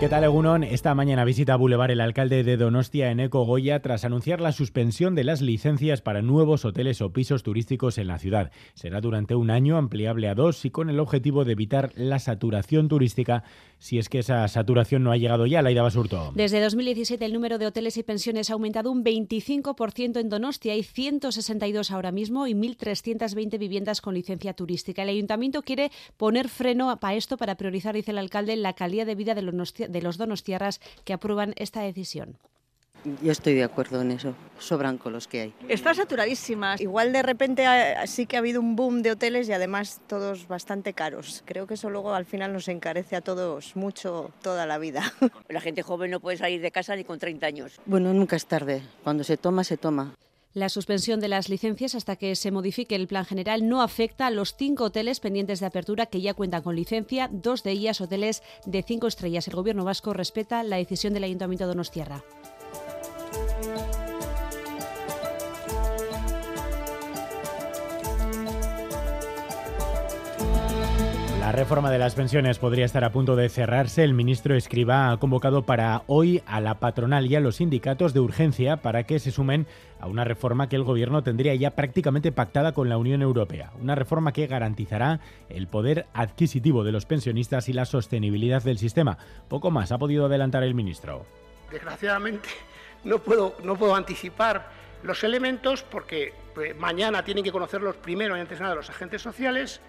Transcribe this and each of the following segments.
¿Qué tal, Egunon? Esta mañana visita Boulevard el alcalde de Donostia, Eneco Goya, tras anunciar la suspensión de las licencias para nuevos hoteles o pisos turísticos en la ciudad. Será durante un año, ampliable a dos y con el objetivo de evitar la saturación turística si es que esa saturación no ha llegado ya, Laida Basurto. Desde 2017 el número de hoteles y pensiones ha aumentado un 25% en Donostia. Hay 162 ahora mismo y 1.320 viviendas con licencia turística. El ayuntamiento quiere poner freno a esto para priorizar, dice el alcalde, la calidad de vida de los, de los donostiarras que aprueban esta decisión. Yo estoy de acuerdo en eso. Sobran con los que hay. Está saturadísima. Igual de repente sí que ha habido un boom de hoteles y además todos bastante caros. Creo que eso luego al final nos encarece a todos mucho toda la vida. La gente joven no puede salir de casa ni con 30 años. Bueno, nunca es tarde. Cuando se toma, se toma. La suspensión de las licencias hasta que se modifique el plan general no afecta a los cinco hoteles pendientes de apertura que ya cuentan con licencia, dos de ellas hoteles de cinco estrellas. El Gobierno vasco respeta la decisión del Ayuntamiento de Donostierra. La reforma de las pensiones podría estar a punto de cerrarse. El ministro Escriba ha convocado para hoy a la patronal y a los sindicatos de urgencia para que se sumen a una reforma que el gobierno tendría ya prácticamente pactada con la Unión Europea. Una reforma que garantizará el poder adquisitivo de los pensionistas y la sostenibilidad del sistema. Poco más ha podido adelantar el ministro. Desgraciadamente no puedo, no puedo anticipar los elementos porque pues, mañana tienen que conocerlos primero y antes nada los agentes sociales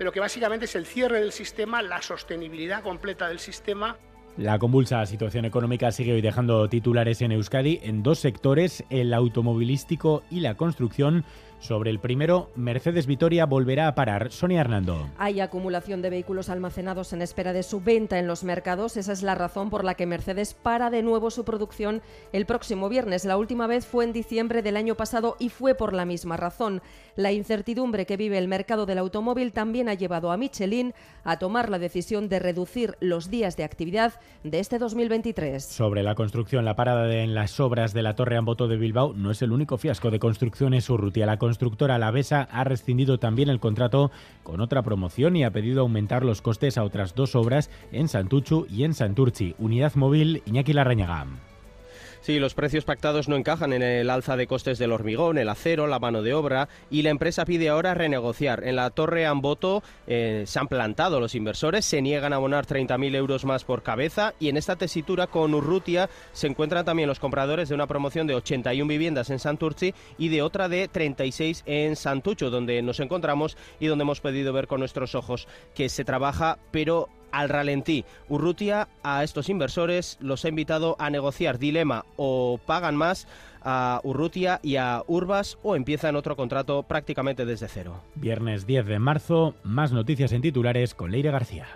pero que básicamente es el cierre del sistema, la sostenibilidad completa del sistema. La convulsa situación económica sigue hoy dejando titulares en Euskadi en dos sectores, el automovilístico y la construcción. Sobre el primero, Mercedes Vitoria volverá a parar. Sonia Hernando. Hay acumulación de vehículos almacenados en espera de su venta en los mercados. Esa es la razón por la que Mercedes para de nuevo su producción el próximo viernes. La última vez fue en diciembre del año pasado y fue por la misma razón. La incertidumbre que vive el mercado del automóvil también ha llevado a Michelin a tomar la decisión de reducir los días de actividad de este 2023. Sobre la construcción, la parada en las obras de la Torre Amboto de Bilbao no es el único fiasco de construcciones Urrutia. La constructora Alavesa ha rescindido también el contrato con otra promoción y ha pedido aumentar los costes a otras dos obras en Santuchu y en Santurchi. Unidad móvil Iñaki Larrañaga. Sí, los precios pactados no encajan en el alza de costes del hormigón, el acero, la mano de obra y la empresa pide ahora renegociar. En la Torre Amboto eh, se han plantado los inversores, se niegan a abonar 30.000 euros más por cabeza y en esta tesitura con Urrutia se encuentran también los compradores de una promoción de 81 viviendas en Santurci y de otra de 36 en Santucho, donde nos encontramos y donde hemos podido ver con nuestros ojos que se trabaja, pero al ralentí. Urrutia a estos inversores los ha invitado a negociar dilema o pagan más a Urrutia y a Urbas o empiezan otro contrato prácticamente desde cero. Viernes 10 de marzo, más noticias en titulares con Leire García.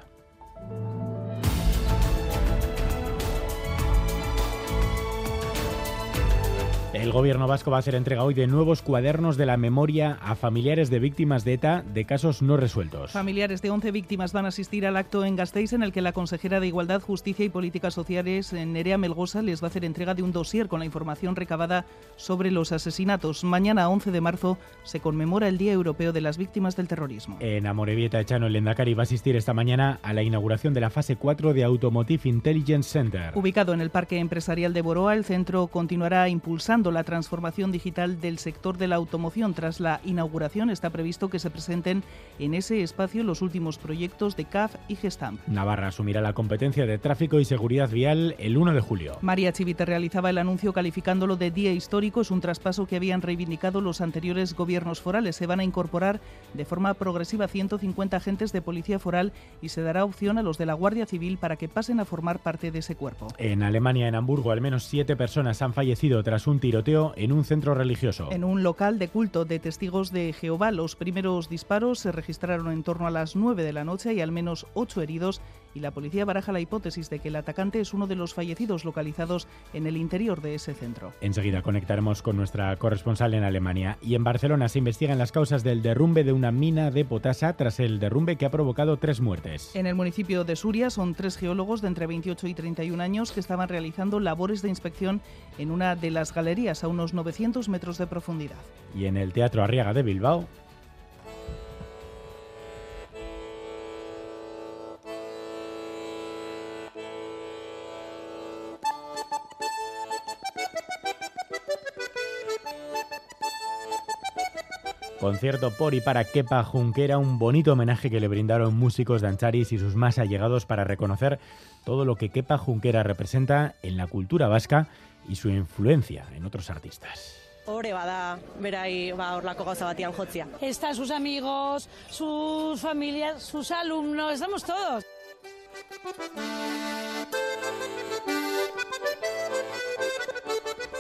El gobierno vasco va a hacer entrega hoy de nuevos cuadernos de la memoria a familiares de víctimas de ETA de casos no resueltos. Familiares de 11 víctimas van a asistir al acto en Gasteiz en el que la consejera de Igualdad, Justicia y Políticas Sociales, Nerea Melgosa, les va a hacer entrega de un dossier con la información recabada sobre los asesinatos. Mañana, 11 de marzo, se conmemora el Día Europeo de las Víctimas del Terrorismo. En Amorebieta, Echano, el Endacari va a asistir esta mañana a la inauguración de la fase 4 de Automotive Intelligence Center. Ubicado en el Parque Empresarial de Boroa, el centro continuará impulsando la transformación digital del sector de la automoción. Tras la inauguración está previsto que se presenten en ese espacio los últimos proyectos de CAF y Gestamp. Navarra asumirá la competencia de tráfico y seguridad vial el 1 de julio. María Chivite realizaba el anuncio calificándolo de día histórico. Es un traspaso que habían reivindicado los anteriores gobiernos forales. Se van a incorporar de forma progresiva 150 agentes de policía foral y se dará opción a los de la Guardia Civil para que pasen a formar parte de ese cuerpo. En Alemania, en Hamburgo, al menos siete personas han fallecido tras un tiroteo en un centro religioso. En un local de culto de testigos de Jehová, los primeros disparos se registraron en torno a las 9 de la noche y al menos ocho heridos y la policía baraja la hipótesis de que el atacante es uno de los fallecidos localizados en el interior de ese centro. Enseguida conectaremos con nuestra corresponsal en Alemania y en Barcelona se investigan las causas del derrumbe de una mina de potasa tras el derrumbe que ha provocado tres muertes. En el municipio de Suria son tres geólogos de entre 28 y 31 años que estaban realizando labores de inspección en una de las galerías a unos 900 metros de profundidad. Y en el Teatro Arriaga de Bilbao Concierto por y para Kepa Junquera, un bonito homenaje que le brindaron músicos de Ancharis y sus más allegados para reconocer todo lo que Kepa Junquera representa en la cultura vasca y su influencia en otros artistas. Ore bada, berai ba, orlako gauza batian jotzia. Están sus amigos, sus familias, sus alumnos, estamos todos.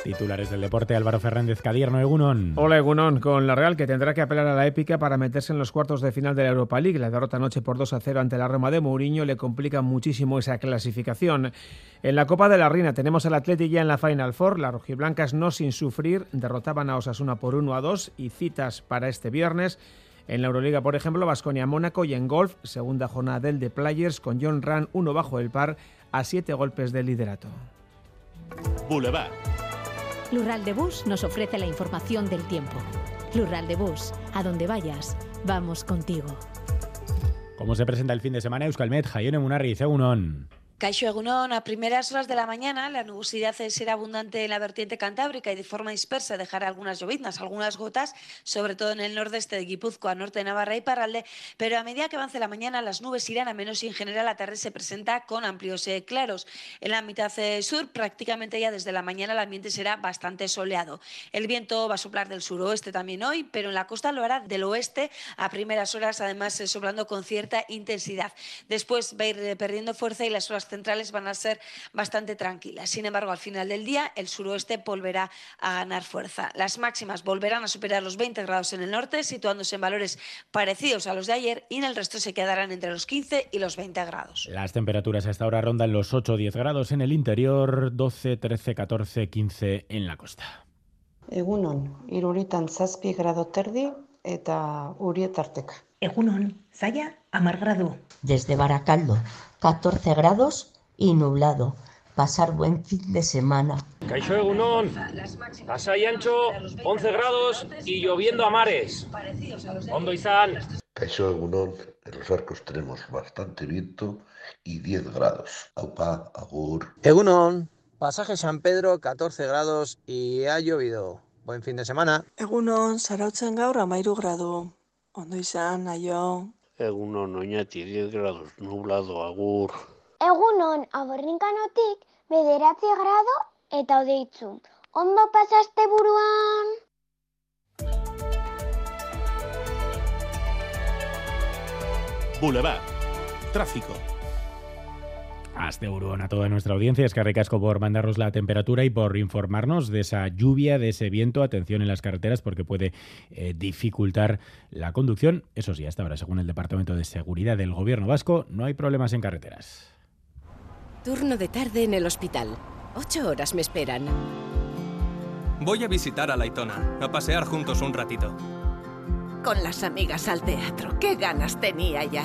Titulares del deporte, Álvaro Fernández Cadierno, Egunon. Hola Egunon, con la Real que tendrá que apelar a la épica para meterse en los cuartos de final de la Europa League. La derrota anoche por 2 a 0 ante la Roma de Mourinho le complica muchísimo esa clasificación. En la Copa de la Reina tenemos al Atleti ya en la Final Four. Las rojiblancas no sin sufrir derrotaban a Osasuna por 1 a 2 y citas para este viernes. En la Euroliga, por ejemplo, Vasconia Mónaco y en golf, segunda jornada del de Players con John Run uno bajo el par a siete golpes del liderato. Boulevard. Lural de Bus nos ofrece la información del tiempo. Lural de Bus, a donde vayas, vamos contigo. ¿Cómo se presenta el fin de semana Euskalmet, Jaione Munarri, Egunon? Caixo Egunon, a primeras horas de la mañana la nubosidad será abundante en la vertiente cantábrica y de forma dispersa dejará algunas lloviznas, algunas gotas, sobre todo en el nordeste de Guipúzcoa, norte de Navarra y Parralde, pero a medida que avance la mañana las nubes irán a menos y en general la tarde se presenta con amplios eh, claros. En la mitad eh, sur prácticamente ya desde la mañana el ambiente será bastante soleado. El viento va a soplar del suroeste también hoy, pero en la costa lo hará del oeste a primeras horas, además eh, soplando con cierta intensidad. Después va a ir perdiendo fuerza y las horas centrales van a ser bastante tranquilas. Sin embargo, al final del día, el suroeste volverá a ganar fuerza. Las máximas volverán a superar los 20 grados en el norte, situándose en valores parecidos a los de ayer, y en el resto se quedarán entre los 15 y los 20 grados. Las temperaturas hasta ahora rondan los 8 o 10 grados en el interior, 12, 13, 14, 15 en la costa. Egunon, iruritan zazpi grado terdi eta urietarteka. Egunon, zaya amar grado. Desde Baracaldo, 14 grados y nublado. Pasar buen fin de semana. Caixo Egunon, Pasai Ancho, 11 grados y lloviendo a mares. Hondo Izan. Caixo Egunon, en los arcos tenemos bastante viento y 10 grados. Aupa, agur. Egunon, pasaje San Pedro, 14 grados y ha llovido. Buen fin de semana. Egunon, zarautzen gaur amairu gradu. Ondo izan, aio. Egunon, oñati, 10 grados, nublado, agur. Egunon, aborrinkanotik, bederatzi grado eta odeitzu. Ondo pasaste buruan? Boulevard. Tráfico. Hasta Urón a toda nuestra audiencia. Es que recasco por mandarnos la temperatura y por informarnos de esa lluvia, de ese viento. Atención en las carreteras porque puede eh, dificultar la conducción. Eso sí, hasta ahora, según el Departamento de Seguridad del Gobierno Vasco, no hay problemas en carreteras. Turno de tarde en el hospital. Ocho horas me esperan. Voy a visitar a Laitona, a pasear juntos un ratito. Con las amigas al teatro. ¡Qué ganas tenía ya!